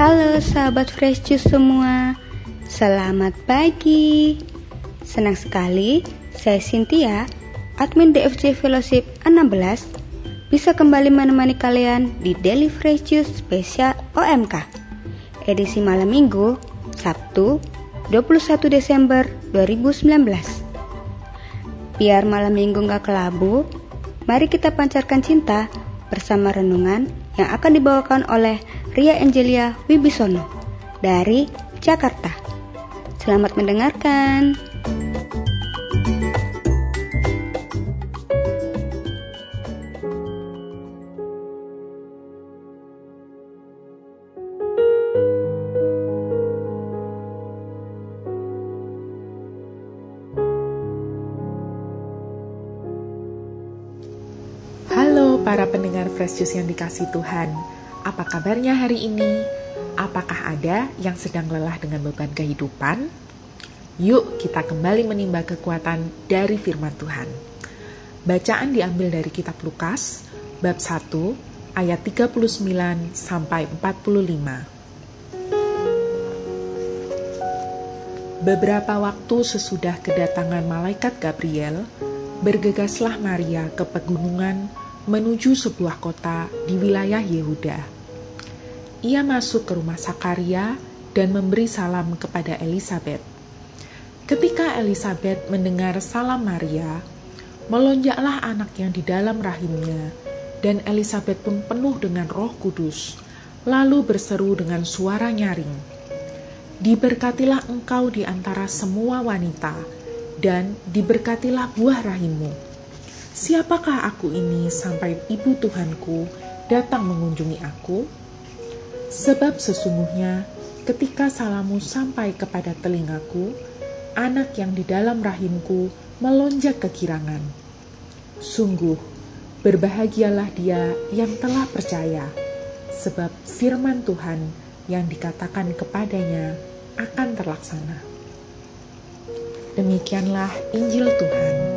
Halo sahabat Fresh Juice semua, selamat pagi. Senang sekali saya Cynthia, admin DFJ Fellowship 16, bisa kembali menemani kalian di Daily Fresh Juice spesial OMK. Edisi malam minggu, Sabtu, 21 Desember 2019. Biar malam minggu gak kelabu, mari kita pancarkan cinta bersama renungan yang akan dibawakan oleh Ria Angelia Wibisono dari Jakarta. Selamat mendengarkan. Halo para pendengar Fresh Juice yang dikasih Tuhan. Apa kabarnya hari ini? Apakah ada yang sedang lelah dengan beban kehidupan? Yuk kita kembali menimba kekuatan dari firman Tuhan. Bacaan diambil dari kitab Lukas, bab 1, ayat 39 sampai 45. Beberapa waktu sesudah kedatangan malaikat Gabriel, bergegaslah Maria ke pegunungan menuju sebuah kota di wilayah Yehuda. Ia masuk ke rumah Sakaria dan memberi salam kepada Elizabeth. Ketika Elizabeth mendengar salam Maria, melonjaklah anak yang di dalam rahimnya, dan Elizabeth pun penuh dengan Roh Kudus, lalu berseru dengan suara nyaring, "Diberkatilah engkau di antara semua wanita, dan diberkatilah buah rahimmu." Siapakah aku ini sampai ibu Tuhanku datang mengunjungi aku? Sebab sesungguhnya ketika salammu sampai kepada telingaku, anak yang di dalam rahimku melonjak kegirangan. Sungguh, berbahagialah dia yang telah percaya, sebab firman Tuhan yang dikatakan kepadanya akan terlaksana. Demikianlah Injil Tuhan.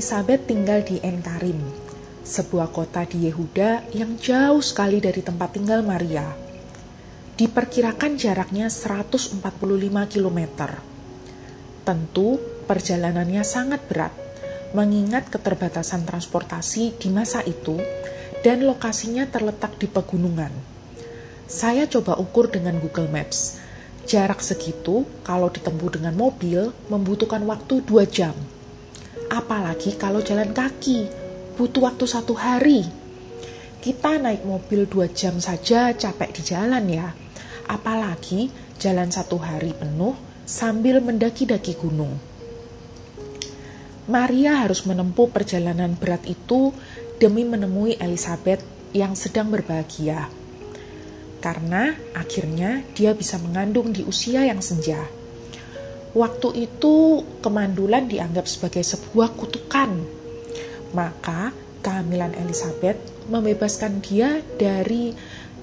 Elizabeth tinggal di Enkarim, sebuah kota di Yehuda yang jauh sekali dari tempat tinggal Maria. Diperkirakan jaraknya 145 km. Tentu perjalanannya sangat berat, mengingat keterbatasan transportasi di masa itu dan lokasinya terletak di pegunungan. Saya coba ukur dengan Google Maps. Jarak segitu kalau ditempuh dengan mobil membutuhkan waktu 2 jam apalagi kalau jalan kaki, butuh waktu satu hari. Kita naik mobil dua jam saja capek di jalan ya, apalagi jalan satu hari penuh sambil mendaki-daki gunung. Maria harus menempuh perjalanan berat itu demi menemui Elizabeth yang sedang berbahagia. Karena akhirnya dia bisa mengandung di usia yang senja. Waktu itu kemandulan dianggap sebagai sebuah kutukan. Maka kehamilan Elizabeth membebaskan dia dari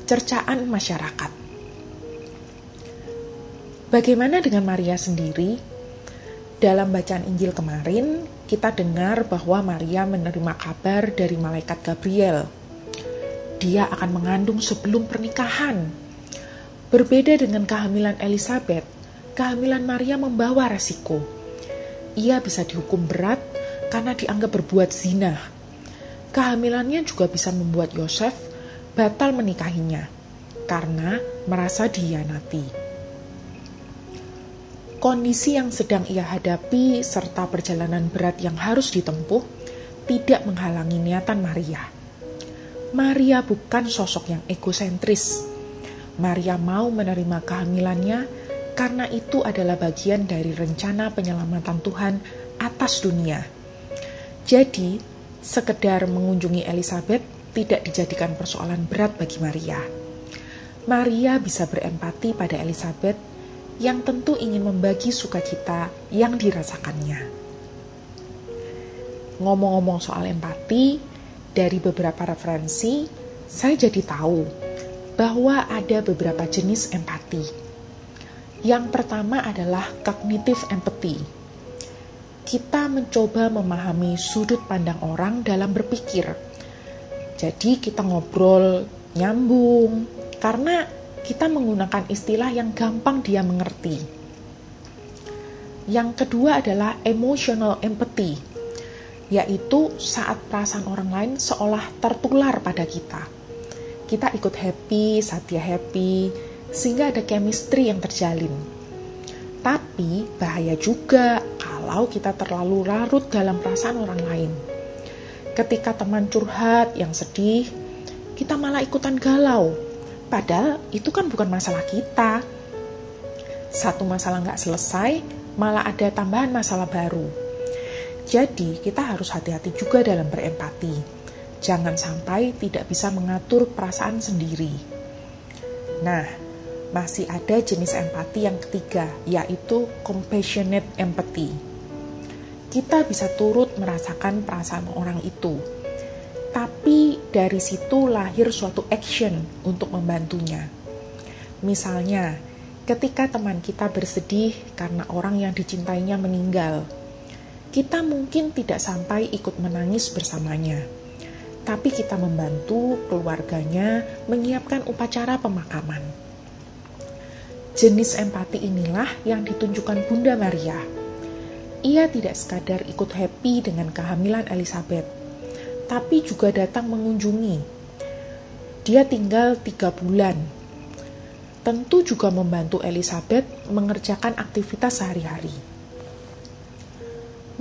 cercaan masyarakat. Bagaimana dengan Maria sendiri? Dalam bacaan Injil kemarin, kita dengar bahwa Maria menerima kabar dari malaikat Gabriel. Dia akan mengandung sebelum pernikahan. Berbeda dengan kehamilan Elizabeth, kehamilan Maria membawa resiko. Ia bisa dihukum berat karena dianggap berbuat zina. Kehamilannya juga bisa membuat Yosef batal menikahinya karena merasa dihianati. Kondisi yang sedang ia hadapi serta perjalanan berat yang harus ditempuh tidak menghalangi niatan Maria. Maria bukan sosok yang egosentris. Maria mau menerima kehamilannya karena itu adalah bagian dari rencana penyelamatan Tuhan atas dunia. Jadi, sekedar mengunjungi Elizabeth tidak dijadikan persoalan berat bagi Maria. Maria bisa berempati pada Elizabeth yang tentu ingin membagi sukacita yang dirasakannya. Ngomong-ngomong soal empati, dari beberapa referensi, saya jadi tahu bahwa ada beberapa jenis empati yang pertama adalah cognitive empathy. kita mencoba memahami sudut pandang orang dalam berpikir. Jadi kita ngobrol nyambung karena kita menggunakan istilah yang gampang dia mengerti. Yang kedua adalah emotional empathy, yaitu saat perasaan orang lain seolah tertular pada kita. Kita ikut happy saat dia happy, sehingga ada chemistry yang terjalin. Tapi bahaya juga kalau kita terlalu larut dalam perasaan orang lain. Ketika teman curhat yang sedih, kita malah ikutan galau Padahal itu kan bukan masalah kita. Satu masalah nggak selesai, malah ada tambahan masalah baru. Jadi kita harus hati-hati juga dalam berempati. Jangan sampai tidak bisa mengatur perasaan sendiri. Nah, masih ada jenis empati yang ketiga, yaitu compassionate empathy. Kita bisa turut merasakan perasaan orang itu, tapi dari situ lahir suatu action untuk membantunya. Misalnya, ketika teman kita bersedih karena orang yang dicintainya meninggal, kita mungkin tidak sampai ikut menangis bersamanya, tapi kita membantu keluarganya menyiapkan upacara pemakaman. Jenis empati inilah yang ditunjukkan Bunda Maria. Ia tidak sekadar ikut happy dengan kehamilan Elizabeth, tapi juga datang mengunjungi. Dia tinggal tiga bulan. Tentu juga membantu Elizabeth mengerjakan aktivitas sehari-hari.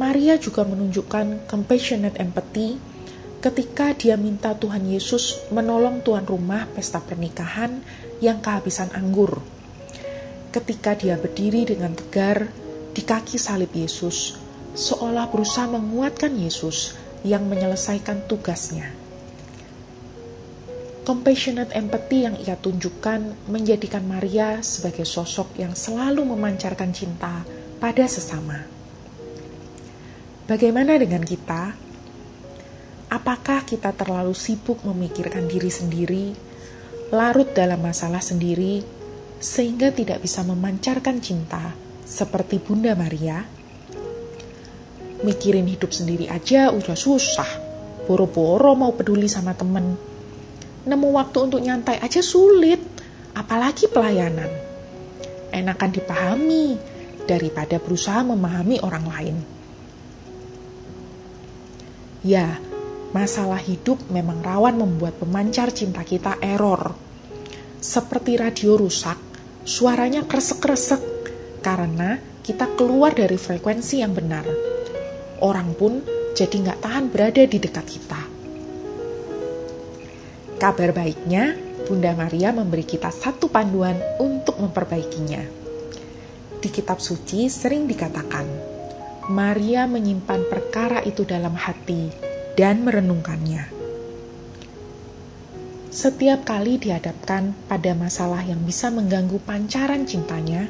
Maria juga menunjukkan compassionate empathy ketika dia minta Tuhan Yesus menolong tuan rumah pesta pernikahan yang kehabisan anggur. Ketika dia berdiri dengan tegar di kaki salib Yesus, seolah berusaha menguatkan Yesus yang menyelesaikan tugasnya. Compassionate empathy yang ia tunjukkan menjadikan Maria sebagai sosok yang selalu memancarkan cinta pada sesama. Bagaimana dengan kita? Apakah kita terlalu sibuk memikirkan diri sendiri, larut dalam masalah sendiri, sehingga tidak bisa memancarkan cinta seperti Bunda Maria? mikirin hidup sendiri aja udah susah. Boro-boro mau peduli sama temen. Nemu waktu untuk nyantai aja sulit, apalagi pelayanan. Enakan dipahami daripada berusaha memahami orang lain. Ya, masalah hidup memang rawan membuat pemancar cinta kita error. Seperti radio rusak, suaranya kresek-kresek karena kita keluar dari frekuensi yang benar orang pun jadi nggak tahan berada di dekat kita. Kabar baiknya, Bunda Maria memberi kita satu panduan untuk memperbaikinya. Di kitab suci sering dikatakan, Maria menyimpan perkara itu dalam hati dan merenungkannya. Setiap kali dihadapkan pada masalah yang bisa mengganggu pancaran cintanya,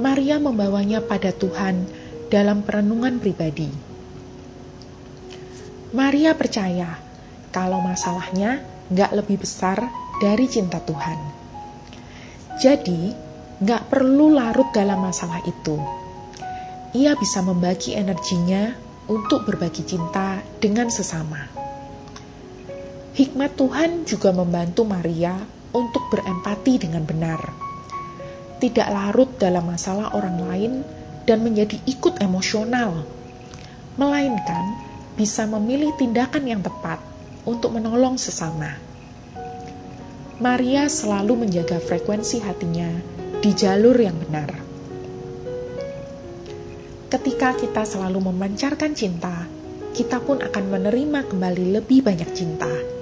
Maria membawanya pada Tuhan dalam perenungan pribadi. Maria percaya kalau masalahnya nggak lebih besar dari cinta Tuhan. Jadi, nggak perlu larut dalam masalah itu. Ia bisa membagi energinya untuk berbagi cinta dengan sesama. Hikmat Tuhan juga membantu Maria untuk berempati dengan benar. Tidak larut dalam masalah orang lain dan menjadi ikut emosional, melainkan bisa memilih tindakan yang tepat untuk menolong sesama. Maria selalu menjaga frekuensi hatinya di jalur yang benar. Ketika kita selalu memancarkan cinta, kita pun akan menerima kembali lebih banyak cinta.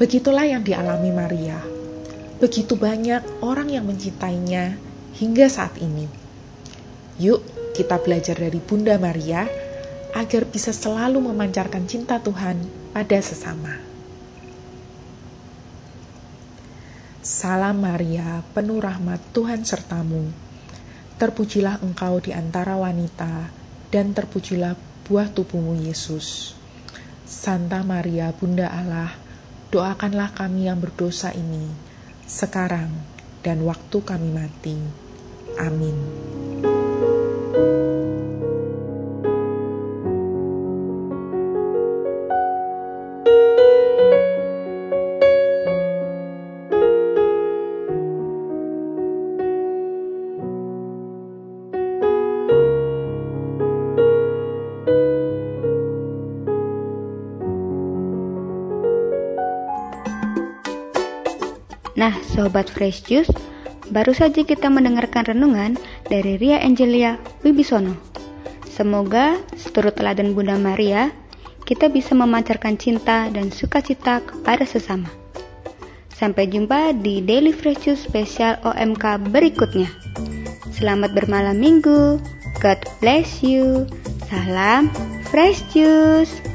Begitulah yang dialami Maria. Begitu banyak orang yang mencintainya hingga saat ini. Yuk, kita belajar dari Bunda Maria agar bisa selalu memancarkan cinta Tuhan pada sesama. Salam Maria, penuh rahmat Tuhan sertamu. Terpujilah engkau di antara wanita, dan terpujilah buah tubuhmu Yesus. Santa Maria, Bunda Allah, doakanlah kami yang berdosa ini, sekarang dan waktu kami mati. Amin. Nah, Sobat Fresh Juice, baru saja kita mendengarkan renungan dari Ria Angelia Wibisono. Semoga seturut teladan Bunda Maria, kita bisa memancarkan cinta dan sukacita kepada sesama. Sampai jumpa di Daily Fresh Juice spesial OMK berikutnya. Selamat bermalam minggu. God bless you. Salam Fresh Juice.